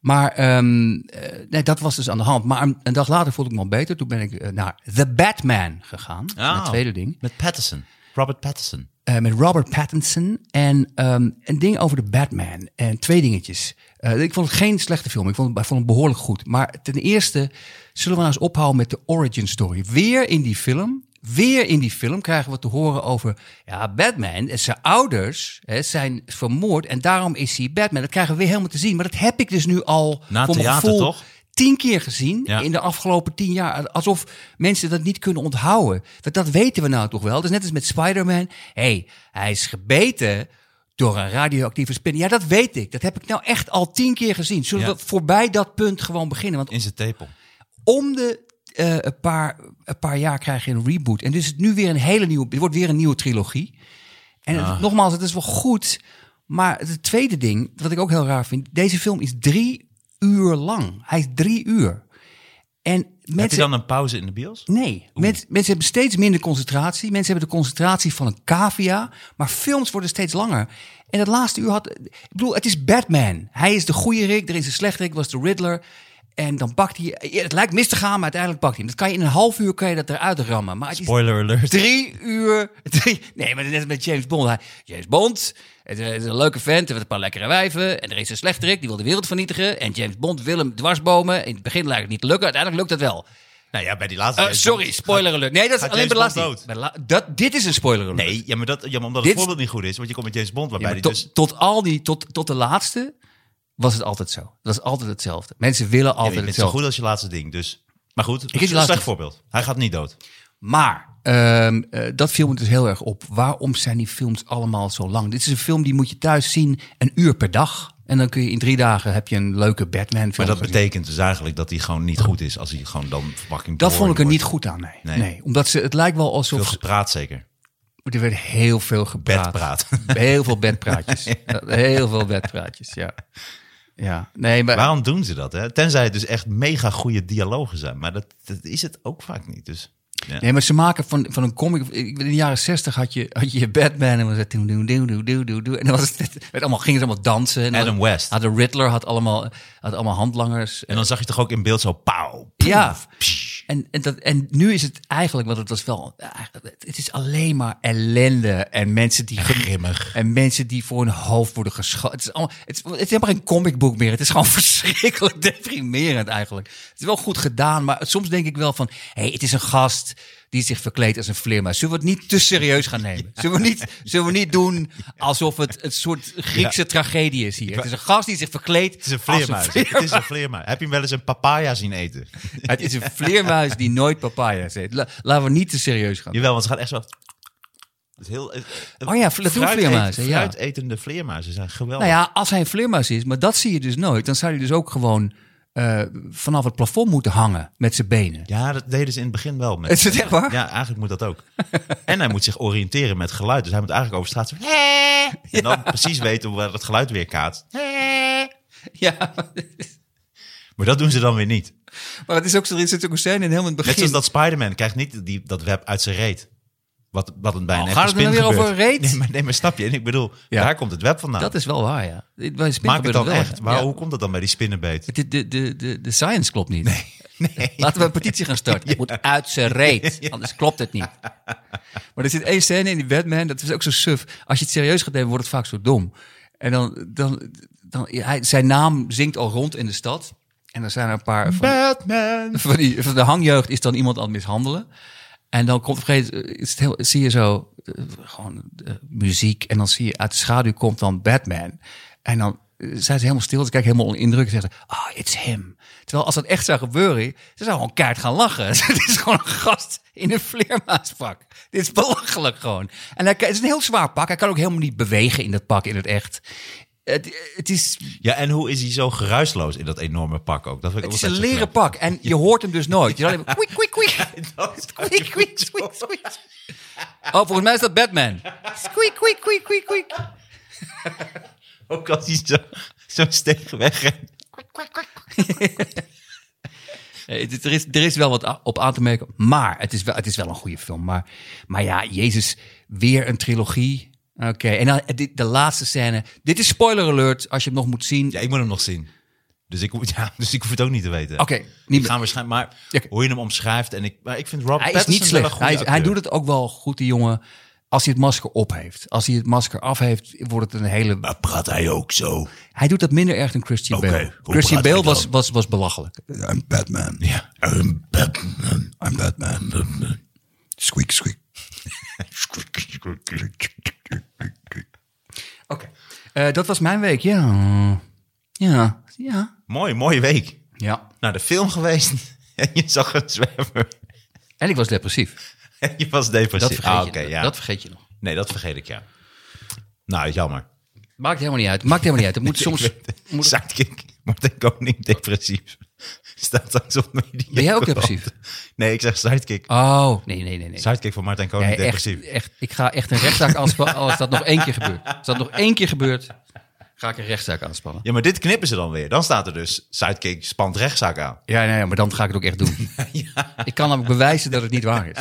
Maar ehm, eh, nee, dat was dus aan de hand. Maar een, een dag later voelde ik me al beter. Toen ben ik eh, naar The Batman gegaan. Ah. Het tweede ding. Met Patterson. Robert Patterson. Eh, met Robert Pattinson. En ehm, een ding over de Batman. En twee dingetjes. Eh, ik vond het geen slechte film. Ik vond het, ik vond het behoorlijk goed. Maar ten eerste zullen we nou eens ophouden met de origin story. Weer in die film. Weer in die film krijgen we te horen over... Ja, Batman en zijn ouders hè, zijn vermoord. En daarom is hij Batman. Dat krijgen we weer helemaal te zien. Maar dat heb ik dus nu al... Na voor mijn theater, gevoel toch? tien keer gezien Ja. in de afgelopen tien jaar. Alsof mensen dat niet kunnen onthouden. Dat, dat weten we nou toch wel. Is net als met Spider-Man. hey, hij is gebeten door een radioactieve spin. Ja, dat weet ik. Dat heb ik nou echt al tien keer gezien. Zullen Ja. we voorbij dat punt gewoon beginnen? Want In zijn tepel. om de eh, een, paar, een paar jaar krijg je een reboot. En dus het nu weer een hele nieuwe... Het wordt weer een nieuwe trilogie. En het- nogmaals, het is wel goed... Maar het tweede ding, wat ik ook heel raar vind. Deze film is drie uur lang. Hij is drie uur. En Heb je mensen... dan een pauze in de bios? Nee, Mens- mensen hebben steeds minder concentratie. Mensen hebben de concentratie van een cavia. Maar films worden steeds langer. En het laatste uur had... Ik bedoel, het is Batman. Hij is de goede Rick, er is een slechte Rick, was de Riddler. En dan pakt hij... ja, Het lijkt mis te gaan, maar uiteindelijk pakt hij hem. Dat kan je in een half uur kan je dat eruit rammen. Maar Spoiler alert. drie uur... Drie, nee, maar net met James Bond. Hij, James Bond, het is een leuke vent, er een paar lekkere wijven. En er is een slechte Rick, die wil de wereld vernietigen. En James Bond wil hem dwarsbomen. In het begin lijkt het niet te lukken, uiteindelijk lukt dat wel. Nou ja, bij die laatste... Eh, sorry, spoiler alert. Nee, dat is alleen bij de laatste. Dat, dit is een spoiler alert. Nee, ja, maar, dat, ja, maar omdat Dit- het voorbeeld niet goed is. Want je komt met James Bond, Ja, waarbij die tot, dus... tot, al die, tot, tot de laatste was het altijd zo. Dat was altijd hetzelfde. Mensen willen Ja, altijd je bent zo goed als je laatste ding. Dus, maar goed, die een laatste- slecht voorbeeld. Hij gaat niet dood. Maar ehm, eh, dat viel me dus heel erg op. Waarom zijn die films allemaal zo lang? Dit is een film die moet je thuis zien een uur per dag. En dan kun je in drie dagen heb je een leuke Batman film. Maar dat betekent dus eigenlijk dat hij gewoon niet goed is. Als hij gewoon dan verpakking dat vond ik er wordt. niet goed aan, nee. Nee. nee. omdat ze, het lijkt wel Veel alsof... gepraat zeker. Er werd heel veel gepraat. Bedpraat. Heel veel bedpraatjes. Heel veel bedpraatjes, ja. Ja, nee, maar... Waarom doen ze dat? Hè? Tenzij het dus echt mega goede dialogen zijn. Maar dat, dat is het ook vaak niet. Dus, ja. Nee, maar ze maken van, van een comic. In de jaren zestig had je, had je Batman en was het doe doe doe doe doe doe doe en dan was het, het allemaal gingen ze allemaal dansen. En Adam West. Had de Riddler had allemaal had allemaal handlangers. En dan zag je toch ook in beeld zo pauw. ja. psh. En, en, dat, en nu is het eigenlijk, want het was wel, het is alleen maar ellende en mensen die Grimmig. en mensen die voor hun hoofd worden geschoten. Het is allemaal, het is, het is helemaal geen comicboek meer. Het is gewoon verschrikkelijk deprimerend eigenlijk. Het is wel goed gedaan, maar soms denk ik wel van, hé, hey, het is een gast die zich verkleedt als een vleermuis. Zullen we het niet te serieus gaan nemen? Zullen we niet, zullen we niet doen alsof het een soort Griekse tragedie is hier? Het is een gast die zich verkleedt Het is een vleermuis. Het is een vleermuis. Heb je hem wel eens een papaya zien eten? Het is een vleermuis die nooit papaya's eet. La- laten we niet te serieus gaan. Jawel, want ze gaat echt zo... Het is heel, het- Oh ja, dat doen vleermuizen, ja. Fruitetende vleermuizen zijn geweldig. Nou ja, als hij een vleermuis is, maar dat zie je dus nooit, dan zou hij dus ook gewoon eh, vanaf het plafond moeten hangen met zijn benen. Ja, dat deden ze in het begin wel. Met, Is het echt waar? Ja, eigenlijk moet dat ook. en hij moet zich oriënteren met geluid. Dus hij moet eigenlijk over straat zo... En dan precies weten waar het geluid weer kaat. Ja, Maar dat doen ze dan weer niet. maar het is ook zo, er zit ook een scène in helemaal het Net begin. zoals dat Spider-Man krijgt niet die, dat web uit zijn reet. Wat, wat het bij een Oh, echte gaat het dan spin weer over een reet? Nee maar, nee, maar snap je? En ik bedoel, Ja. daar komt het web vandaan. Dat is wel waar, ja. Bij Maak het dan wel, echt. Ja. Hoe komt dat dan bij die spinnenbeet? De, de, de, de, de science klopt niet. Nee. Laten we een petitie gaan starten. Het moet uit zijn reet, anders klopt het niet. Maar er zit één scène in die Batman, dat is ook zo suf. Als je het serieus gaat nemen, wordt het vaak zo dom. En dan, dan, dan hij, zijn naam zingt al rond in de stad. En er zijn er een paar van, Batman! van, die, van de hangjeugd is dan iemand aan het mishandelen. En dan komt het heel, zie je zo eh, gewoon eh, muziek. En dan zie je uit de schaduw komt dan Batman. En dan eh, zijn ze helemaal stil. Ze kijken helemaal onder indruk en zeggen, ah, it's him. Terwijl als dat echt zou gebeuren, ze zou gewoon keihard gaan lachen. Het is gewoon een gast in een vleermuispak. Dit is belachelijk gewoon. En hij, het is een heel zwaar pak. Hij kan ook helemaal niet bewegen in dat pak in het echt. Het, het is Ja, en hoe is hij zo geruisloos in dat enorme pak ook? Dat vind ik het is een leren pak en je hoort hem dus nooit. Je hoort alleen maar kwik, kwik, kwik. Oh, volgens mij is dat Batman. Squeak, kwik, kwik, kwik, kwik. Ook als hij zo, zo steeg wegrent. Er is, er is wel wat op aan te merken, maar het is wel, het is wel een goede film. Maar, maar ja, Jezus, weer een trilogie. Oké, en dan eh, dit- de laatste scène. Dit is spoiler alert als je hem nog moet zien. Ja, ik moet hem nog zien. Dus ik, hoef- ja, dus ik hoef het ook niet te weten. Oké, Ik niet ga waarschijnlijk, maar hoe je hem omschrijft. En ik, maar ik vind Rob Hij is niet wel een slecht. goede Hij, hij doet het ook wel goed, die jongen. Als hij het masker op heeft. Als hij het masker af heeft, wordt het een hele Maar praat hij ook zo? Hij doet dat minder erg dan Christian Bale. Christian Bale was, was, was belachelijk. I'm Batman. Ja. I'm Batman. I'm Batman. Squeak, squeak. Oké. Eh, dat was mijn week, ja. Ja, ja. Mooi, mooie week. Ja. Naar de film geweest. En je zag een zwerver. En ik was depressief. En je was depressief. Dat vergeet, ah, je, ja. dat vergeet je nog. Nee, dat vergeet ik, ja. Nou, jammer. Maakt helemaal niet uit. Maakt helemaal niet uit. Het moet soms... Ik moet- Sidekick, Martin Koning, depressief. Staat straks op media. Ben jij ook depressief? Nee, ik zeg sidekick. Oh, nee, nee, nee. nee. Sidekick van Martijn Koning, Nee, echt, depressief. echt, ik ga echt een rechtszaak aanspannen als dat nog één keer gebeurt. Als dat nog één keer gebeurt, ga ik een rechtszaak aanspannen. Ja, maar dit knippen ze dan weer. Dan staat er dus sidekick spant rechtszaak aan. Ja, nee, maar dan ga ik het ook echt doen. Ik kan namelijk bewijzen dat het niet waar is.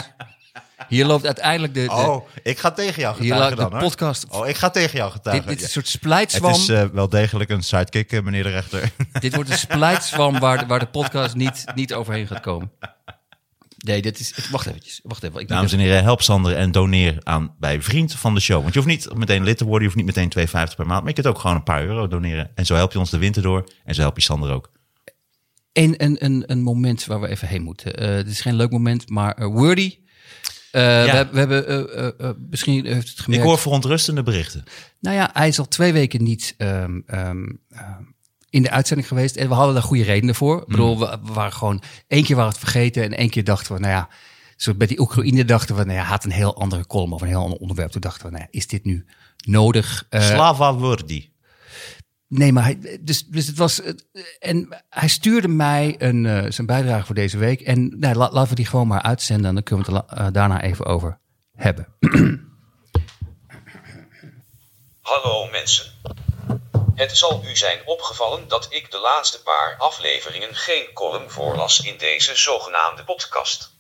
Hier loopt uiteindelijk de, de, Oh, ik ga tegen jou hier getuigen loopt dan, de hoor. podcast. Oh, ik ga tegen jou getuigen. dit, dit is een soort splijtswam. Het is eh, wel degelijk een sidekick, eh, meneer de rechter. Dit wordt een splijtswam waar, de- waar de podcast niet, niet overheen gaat komen. Nee, dit is... het- Wacht eventjes. Wacht even. Ik Dames en heren, help Sander en doneer aan bij Vriend van de Show. Want je hoeft niet meteen lid te worden, je hoeft niet meteen 2,50 per maand. Maar je kunt ook gewoon een paar euro doneren. En zo help je ons de winter door. En zo help je Sander ook. Een, een, een, een moment waar we even heen moeten. Eh het is geen leuk moment, maar Wordy. Eh, we, heb- we hebben, eh, eh, misschien heeft het Ik gemerkt. hoor verontrustende berichten. Nou ja, hij is al twee weken niet ehm, ehm, in de uitzending geweest. En we hadden daar goede redenen voor. Ik bedoel, we, we waren gewoon... één keer waren we het vergeten en één keer dachten we... nou ja, zo met die Oekraïne dachten we... nou ja, had een heel andere column of een heel ander onderwerp. Toen dachten we, nou ja, is dit nu nodig? Slava Wordi. Nee, maar hij, dus, dus het was. En hij stuurde mij een, eh, zijn bijdrage voor deze week. En nou, la- laten we die gewoon maar uitzenden. En dan kunnen we het eh, daarna even over hebben. Hallo mensen. Het zal u zijn opgevallen dat ik de laatste paar afleveringen geen column voorlas in deze zogenaamde podcast.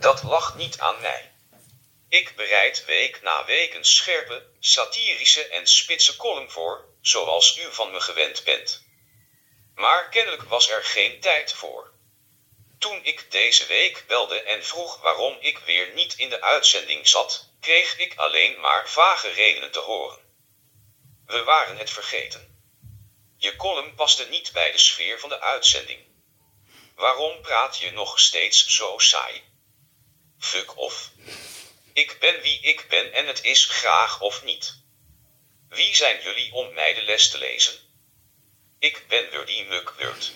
Dat lag niet aan mij. Ik bereid week na week een scherpe, satirische en spitse column voor, zoals u van me gewend bent. Maar kennelijk was er geen tijd voor. Toen ik deze week belde en vroeg waarom ik weer niet in de uitzending zat, kreeg ik alleen maar vage redenen te horen. We waren het vergeten. Je column paste niet bij de sfeer van de uitzending. Waarom praat je nog steeds zo saai? Fuck off. Ik ben wie ik ben en het is graag of niet. Wie zijn jullie om mij de les te lezen? Ik ben Wurdy Mukwurt.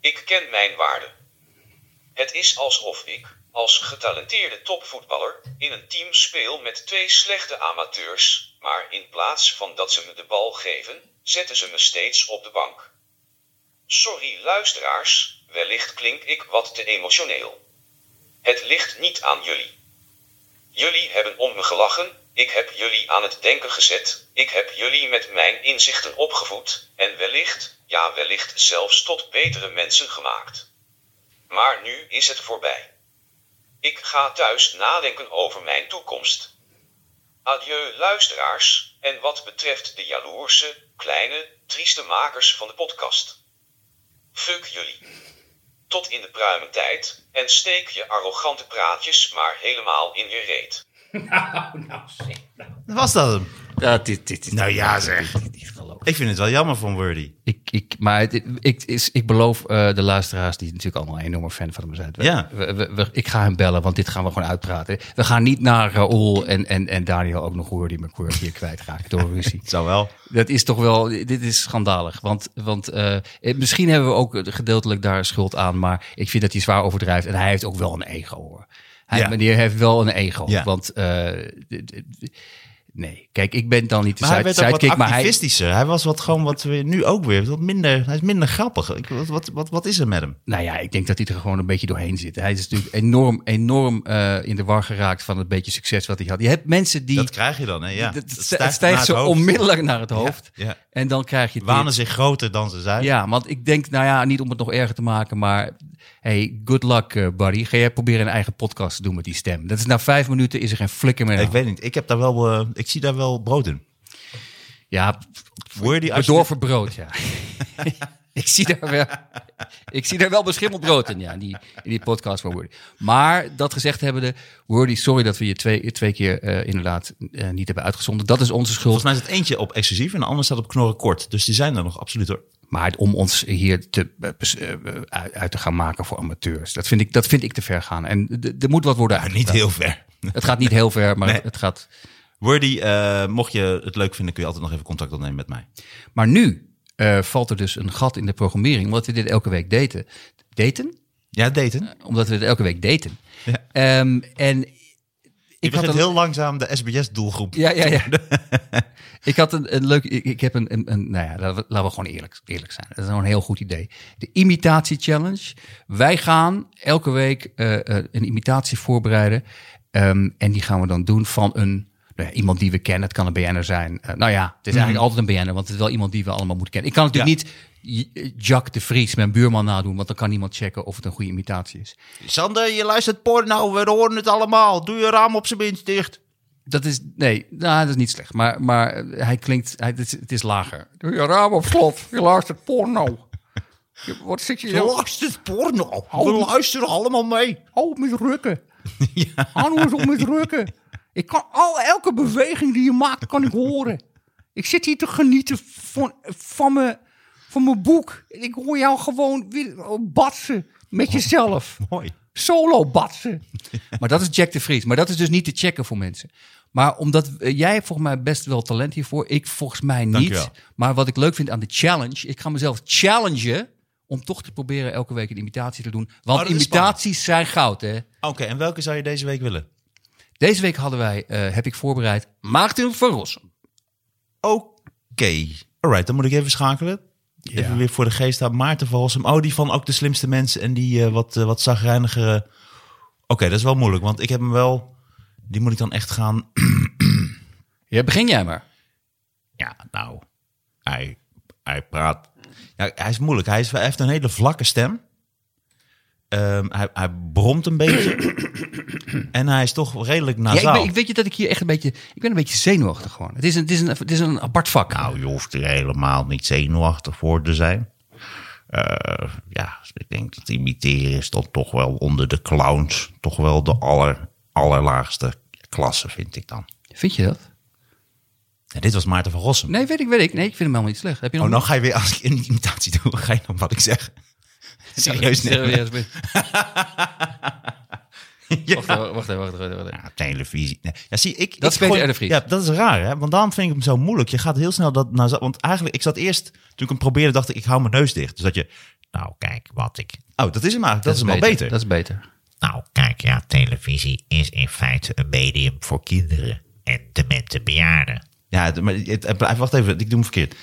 Ik ken mijn waarde. Het is alsof ik, als getalenteerde topvoetballer, in een team speel met twee slechte amateurs, maar in plaats van dat ze me de bal geven, zetten ze me steeds op de bank. Sorry luisteraars, wellicht klink ik wat te emotioneel. Het ligt niet aan jullie. Jullie hebben om me gelachen, ik heb jullie aan het denken gezet, ik heb jullie met mijn inzichten opgevoed, en wellicht, ja wellicht zelfs tot betere mensen gemaakt. Maar nu is het voorbij. Ik ga thuis nadenken over mijn toekomst. Adieu luisteraars, en wat betreft de jaloerse, kleine, trieste makers van de podcast. Fuck jullie. Tot in de pruimentijd, en steek je arrogante praatjes maar helemaal in je reet. Was dat hem? Ja, dit, dit, dit, Nou ja, zeg. Ik vind het wel jammer van Wordy. Ik, ik, maar het, ik, is, ik beloof eh, de luisteraars, die natuurlijk allemaal een enorme fan van hem zijn. We- Ja. We, we- we- ik ga hem bellen, want dit gaan we gewoon uitpraten. We gaan niet naar Raoul en, en, en Daniel ook nog die McQuirk hier kwijtraken door ruzie. Zou wel. Dat is toch wel, dit is schandalig. Want, want eh, eh, misschien hebben we ook gedeeltelijk daar schuld aan, maar ik vind dat hij zwaar overdrijft. En hij heeft ook wel een ego hoor. Hij, Ja. meneer heeft wel een ego. Want, eh, nee, kijk, ik ben dan niet de Maar hij werd wat sidekick, maar hij, activistischer. Hij was wat gewoon wat we nu ook weer. Wat minder, hij is minder grappig. Ik, wat, wat, wat, wat is er met hem? Nou ja, ik denk dat hij er gewoon een beetje doorheen zit. Hij is natuurlijk enorm, enorm eh, in de war geraakt van het beetje succes wat hij had. Je hebt mensen die... Dat krijg je dan, hè? Ja. dat- het stijgt het stijgt naar zo onmiddellijk naar het hoofd. ja. En dan krijg je. Wanen zich groter dan ze zijn. Ja, want ik denk, nou ja, niet om het nog erger te maken, maar hey, good luck, eh, buddy. Ga jij proberen een eigen podcast te doen met die stem? Dat is na vijf minuten is er geen flikker meer. Ik weet niet. Ik heb daar wel, eh, ik zie daar wel brood in. Ja, Wordy, als je- bedorven brood, ja. ik, zie daar wel, ik zie daar wel beschimmeld brood in, ja, in die, in die podcast van Wordy. Maar dat gezegd hebbende, Wordy, sorry dat we je twee, twee keer eh, inderdaad eh, niet hebben uitgezonden. Dat is onze schuld. Volgens mij is het eentje op exclusief en de ander staat op knorren kort. Dus die zijn er nog absoluut hoor. Maar om ons hier te, eh, uit te gaan maken voor amateurs, dat vind ik, dat vind ik te ver gaan. En er moet wat worden Maar niet heel ver. Het gaat niet heel ver, maar Nee. het gaat. Wordy, eh, mocht je het leuk vinden, kun je altijd nog even contact opnemen met mij. Maar nu eh, valt er dus een gat in de programmering, omdat we dit elke week daten. Daten? Ja, daten. Omdat we dit elke week daten. Ja. Ehm, en ik had een, heel langzaam de SBS-doelgroep. Ja, ja, ja. ik had een, een leuk. Ik, ik heb een, een, een. Nou ja, laten we, gewoon eerlijk, eerlijk zijn. Dat is gewoon een heel goed idee. De imitatie challenge. Wij gaan elke week eh, eh, een imitatie voorbereiden. Ehm, en die gaan we dan doen van een. Ja, iemand die we kennen. Het kan een BN'er zijn. Eh, nou ja, het is eigenlijk altijd een BN'er, want het is wel iemand die we allemaal moeten kennen. Ik kan natuurlijk niet J- Jacques de Vries, mijn buurman, nadoen, want dan kan niemand checken of het een goede imitatie is. Sander, je luistert porno, we horen het allemaal. Doe je raam op zijn minst dicht. Dat is, nee, nou, dat is niet slecht. Maar, maar hij klinkt, hij, het, is, het is lager. Doe je raam op slot, je luistert porno. Je- Wat zit je Je nou? luistert porno. Hou We luisteren allemaal mee. Oh, met rukken. Hou nou eens op met rukken. Ik kan al, elke beweging die je maakt, kan ik horen. Ik zit hier te genieten van, van, mijn, van mijn boek. Ik hoor jou gewoon weer batsen met jezelf. Mooi. Solo batsen. Maar dat is Jack de Vries. Maar dat is dus niet te checken voor mensen. Maar omdat eh, jij volgens mij best wel talent hiervoor. Ik volgens mij niet. Maar wat ik leuk vind aan de challenge. Ik ga mezelf challengen om toch te proberen elke week een imitatie te doen. Want Oh, imitaties zijn goud, hè? Oké, en welke zou je deze week willen? Deze week hadden wij, eh, heb ik voorbereid, Maarten van Rossum. Oké. Alright, dan moet ik even schakelen. Even weer voor de geest aan Maarten van Rossum. Oh, die van ook de slimste mensen en die eh, wat, eh, wat zagrijnigere... Oké, dat is wel moeilijk, want ik heb hem wel... Die moet ik dan echt gaan... Ja, begin jij maar. Ja, nou, hij, hij praat... Ja, hij is moeilijk. Hij, is, hij heeft een hele vlakke stem. Ehm, hij, hij bromt een beetje. en hij is toch redelijk Ja, ik, nasaal. ben, ik weet je dat ik hier echt een beetje, ik ben een beetje zenuwachtig gewoon. Het is een, het is een, het is een apart vak. Nou, je hoeft er helemaal niet zenuwachtig voor te zijn. Eh, ja, ik denk dat imiteren is dan toch wel onder de clowns. Toch wel de aller, allerlaagste klasse, vind ik dan. Vind je dat? En dit was Maarten van Rossum. Nee, weet ik, weet ik. Nee, ik vind hem helemaal niet slecht. Heb je nog Oh, nou ga je weer, als ik een imitatie doe, ga je dan wat ik zeg. Serieus nemen. Serieus ben- Ja. Wacht even, wacht even, wacht even. Wacht even. Ja, televisie. Nee. Ja, zie, ik, Dat ik de Vries. Ja, dat is raar, hè? Want daarom vind ik hem zo moeilijk. Je gaat heel snel dat... naar want eigenlijk, ik zat eerst... Toen ik hem probeerde, dacht ik, ik hou mijn neus dicht. Dus dat je... Nou, kijk wat ik... Oh, dat is hem eigenlijk. Dat, is hem al beter. Dat is beter. Nou, kijk, ja, televisie is in feite een medium voor kinderen en demente bejaarden. Ja, maar het- wacht even, ik doe hem verkeerd.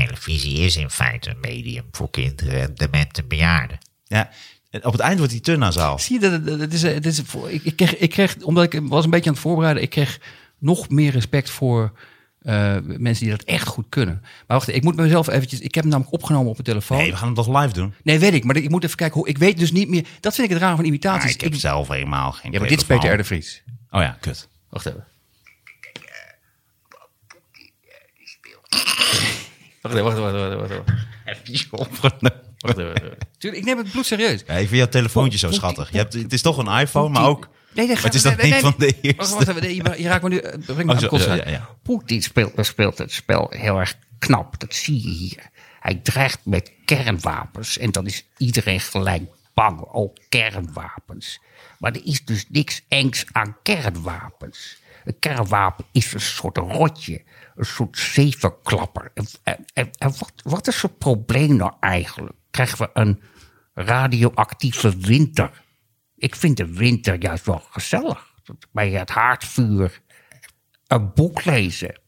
Televisie is in feite een medium voor kinderen en demente bejaarden. Ja, en op het eind wordt hij te nasaal. Zie je, dat, dat, dat is, eh, het is, voor- ik, ik, kreeg, ik kreeg, omdat ik was een beetje aan het voorbereiden, ik kreeg nog meer respect voor eh, mensen die dat echt goed kunnen. Maar wacht, ik moet mezelf eventjes, ik heb hem namelijk opgenomen op mijn telefoon. Nee, Nee, we gaan hem toch live doen? weet ik, maar ik moet even kijken hoe, ik weet dus niet meer, dat vind ik het raar van Maar imitaties. ik heb Ik- zelf helemaal geen ja, maar dit is Peter R. de Vries. Oh ja, kut. Wacht even. Wacht even, wacht even, wacht even, wacht even. Even opgenomen. Wacht even. Tuurlijk, ik neem het bloed serieus. Ja, ik vind jouw telefoontje zo schattig. Je hebt, het is toch een iPhone, maar ook... Nee, nee, Maar het is dan nee, nee, een van de eerste. Wacht, wacht even, nee, je, je raakt me nu, eh, breng me Oh, aan ja, ja, ja. Poetin speelt, speelt het spel heel erg knap. Dat zie je hier. Hij dreigt met kernwapens. En dan is iedereen gelijk bang. Ook kernwapens. Maar er is dus niks engs aan kernwapens. Een kernwapen is een soort rotje. Een soort zevenklapper. En, en, en- wat, wat is het probleem nou eigenlijk? Krijgen we een radioactieve winter? Ik vind de winter juist wel gezellig. Bij het haardvuur een boek lezen.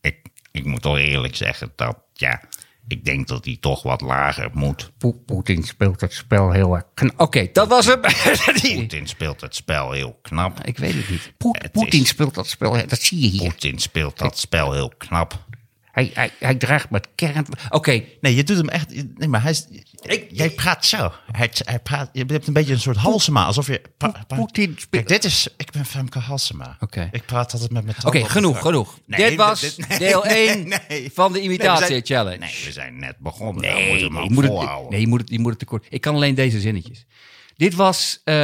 Ik, ik moet toch eerlijk zeggen dat, ja, ik denk dat hij toch wat lager moet. Po- Poetin speelt het spel heel erg knap. Oké, dat was hem. Poetin speelt het spel heel knap. ik weet het niet. Poetin speelt dat spel, dat zie je hier. Poetin speelt dat spel heel knap. Hij, hij, hij dreigt met kern... Oké, Nee, je doet hem echt... Nee, maar hij is... jij praat zo. Hij, hij praat, je hebt een beetje een soort Halsema. Alsof je... Poetin. Kijk, dit is... Ik ben Femke Halsema. Oké. Ik praat altijd met mijn oké, genoeg, genoeg. Nee, dit was dit- nee, deel nee, 1 nee. van de Nee, we imitatie zijn- challenge. Nee, we zijn net begonnen. Nee, nee, hem je moet het, nee je, moet het, je moet het tekort. Ik kan alleen deze zinnetjes. Dit was eh,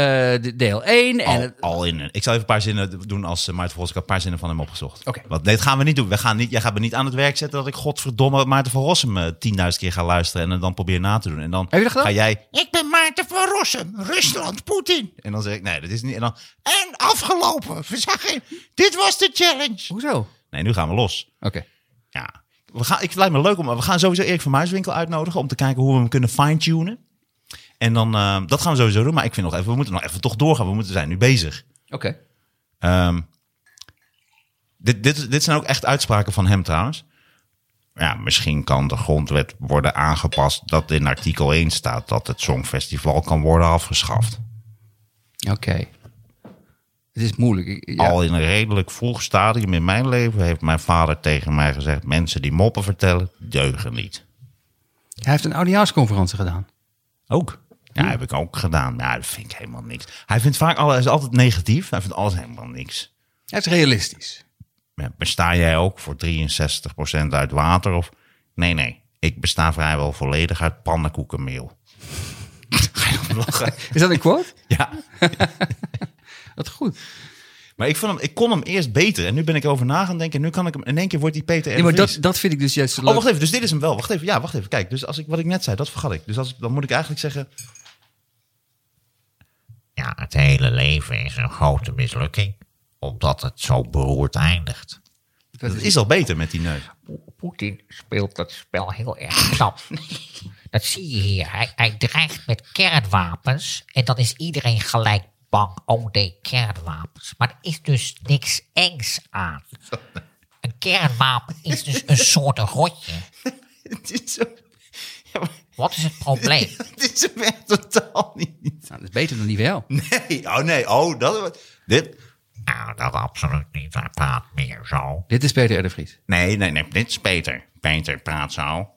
de deel 1. En Al, het- al in een. Ik zal even een paar zinnen doen als uh, Maarten. Ik heb een paar zinnen van hem opgezocht. Oké. Want dit gaan we niet doen. We gaan niet, jij gaat me niet aan het werk zetten dat ik godverdomme Maarten van Rossum eh, 10.000 keer ga luisteren en dan probeer na te doen. En dan Heb je dat gedaan? ga jij... Ik ben Maarten van Rossum, Rusland, Poetin. En dan zeg ik, nee, dat is niet... En dan, En afgelopen. We zagen, dit was de challenge. Hoezo? nee, nu gaan we los. Oké. Ja. We gaan, ik vind het lijkt me leuk om... We gaan sowieso Erik van Muiswinkel uitnodigen om te kijken hoe we hem kunnen fine-tunen. En dan, eh, dat gaan we sowieso doen. Maar ik vind nog even, we moeten nog even toch doorgaan. We moeten zijn nu bezig. Oké. Ehm, dit, dit, dit zijn ook echt uitspraken van hem trouwens. Ja, misschien kan de grondwet worden aangepast dat in artikel 1 staat dat het Songfestival kan worden afgeschaft. Oké. Het is moeilijk. Ik- ja. Al in een redelijk vroeg stadium in mijn leven heeft mijn vader tegen mij gezegd: mensen die moppen vertellen, deugen niet. Hij heeft een oudejaarsconferentie gedaan. Ook. Ja, heb ik ook gedaan. Ja, dat vind ik helemaal niks. Hij vindt vaak alles, hij is altijd negatief. Hij vindt alles helemaal niks. Hij is realistisch. Ja, Besta jij ook voor 63% uit water? Of nee, nee. Ik besta vrijwel volledig uit pannenkoekenmeel. Is dat een quote? ja. Dat goed. Maar ik, vond hem, ik kon hem eerst beter. En nu ben ik over na gaan denken. En nu kan ik hem in één keer wordt die Peter. Nee, maar dat, dat vind ik dus juist Oh, wacht even. Dus dit is hem wel. Wacht even. Ja, wacht even. Kijk, dus als ik, wat ik net zei, dat vergat ik. Dus als dan moet ik eigenlijk zeggen... Ja, het hele leven is een grote mislukking. Omdat het zo beroerd eindigt. Het is al beter met die neus. Poetin speelt dat spel heel erg knap. Dat zie je hier. Hij, hij dreigt met kernwapens. En dan is iedereen gelijk bang. Oh nee, kernwapens. Maar er is dus niks engs aan. Een kernwapen is dus een soort rotje. Het is zo... Ja, maar Wat is het probleem? het is hem echt totaal niet. Nou, dat is beter dan die wel. Nee, oh nee. Oh, dat... Dit... Nou, dat absoluut niet. Hij praat meer zo. Dit is Peter R. de Vries. Nee, nee, nee. Dit is Peter. Peter praat zo.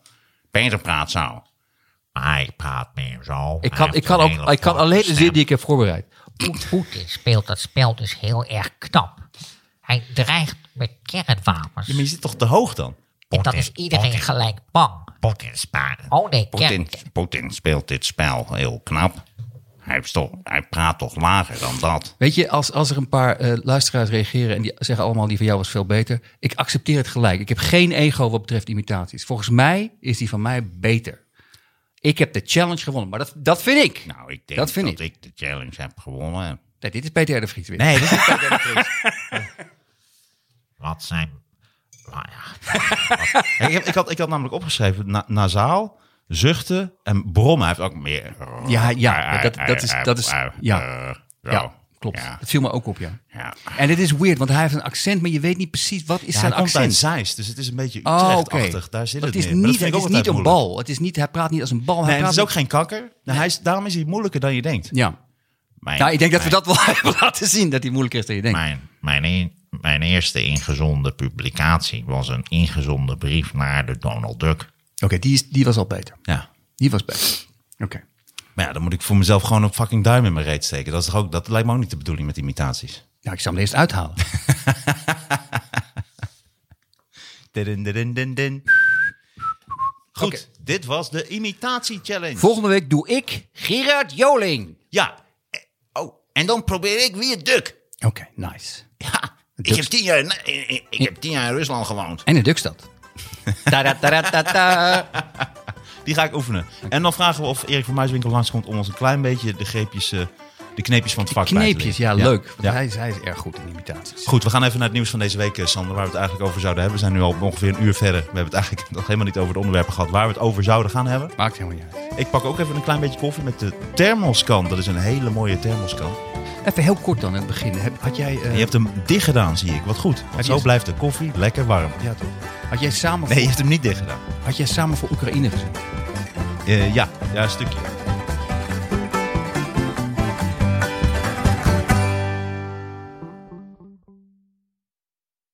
Peter praat zo. Maar hij praat meer zo. Ik kan, ik kan, ook, ik kan alleen de zin die ik heb voorbereid. Poetin speelt dat spel dus heel erg knap. Hij dreigt met kernwapens. Ja, maar je zit toch te hoog dan? en dan is iedereen gelijk bang. Poetin. Oh nee. Poetin speelt dit spel heel knap. Hij, toch, hij praat toch lager dan dat. Weet je, als, als er een paar eh, luisteraars reageren en die zeggen allemaal die van jou was veel beter. Ik accepteer het gelijk. Ik heb geen ego wat betreft imitaties. Volgens mij is die van mij beter. Ik heb de challenge gewonnen, maar dat, dat vind ik. Nou, ik denk Dat vind dat ik de challenge heb gewonnen. Nee, dit is Peter de Vries weer. Nee, dit is Peter de Vries. Wat zijn... Nou ja, ik, heb, ik, had, ik had namelijk opgeschreven na, nasaal, zuchten en brommen. Hij heeft ook meer... Ja, ja, dat, dat is, dat is, ja, Eh, ja, klopt. Ja. Dat viel me ook op, ja. Ja. En het is weird, want hij heeft een accent, maar je weet niet precies wat is Ja, hij zijn komt uit accent. Zeist, dus het is een beetje Oh. Utrecht-achtig. Daar zit het het, is niet, het is niet een bal. Het is niet, hij praat niet als een bal. Hij Nee, het praat is ook geen kakker. Nou, hij is, daarom is hij moeilijker dan je denkt. Ja. Mijn, Nou, ik denk dat we dat wel hebben laten zien, dat hij moeilijker is dan je denkt. mijn, mijn, een- mijn eerste ingezonde publicatie was een ingezonde brief naar de Donald Duck. Oké, die, is- die was al beter. Ja. Die was beter. Oké. Maar ja, dan moet ik voor mezelf gewoon een fucking duim in mijn reet steken. Dat, is toch ook, dat lijkt me ook niet de bedoeling met imitaties. Nou, ik zal hem eerst uithalen. Din, din, din, din. Goed, dit was de imitatie-challenge. Volgende week doe ik Gerard Joling. Ja. Eh, Oh, en dan probeer ik weer Duk. Oké, nice. Ja, ik heb, tien jaar, in- ik, ik heb tien jaar in Rusland gewoond. En in Dukstad. Die ga ik oefenen. En dan vragen we of Erik van Muiswinkel langskomt om ons een klein beetje de greepjes, eh, de kneepjes van het vak bij te Kneepjes, leren. ja, leuk. Want Ja. Hij, is, hij is erg goed in imitaties. Goed, we gaan even naar het nieuws van deze week, eh, Sander, waar we het eigenlijk over zouden hebben. We zijn nu al ongeveer een uur verder. We hebben het eigenlijk nog helemaal niet over de onderwerpen gehad waar we het over zouden gaan hebben. Maakt helemaal niet uit. Ik pak ook even een klein beetje koffie met de thermoskan. Dat is een hele mooie thermoskan. Even heel kort dan in het begin. Heb- Had jij, eh, je hebt hem dicht gedaan, zie ik. Wat goed. Want zo blijft de koffie lekker warm. ja, toch? Had jij samen Nee, je voor, hebt hem niet dicht gedaan. had jij samen voor Oekraïne gezien? Eh, ja, ja, een stukje.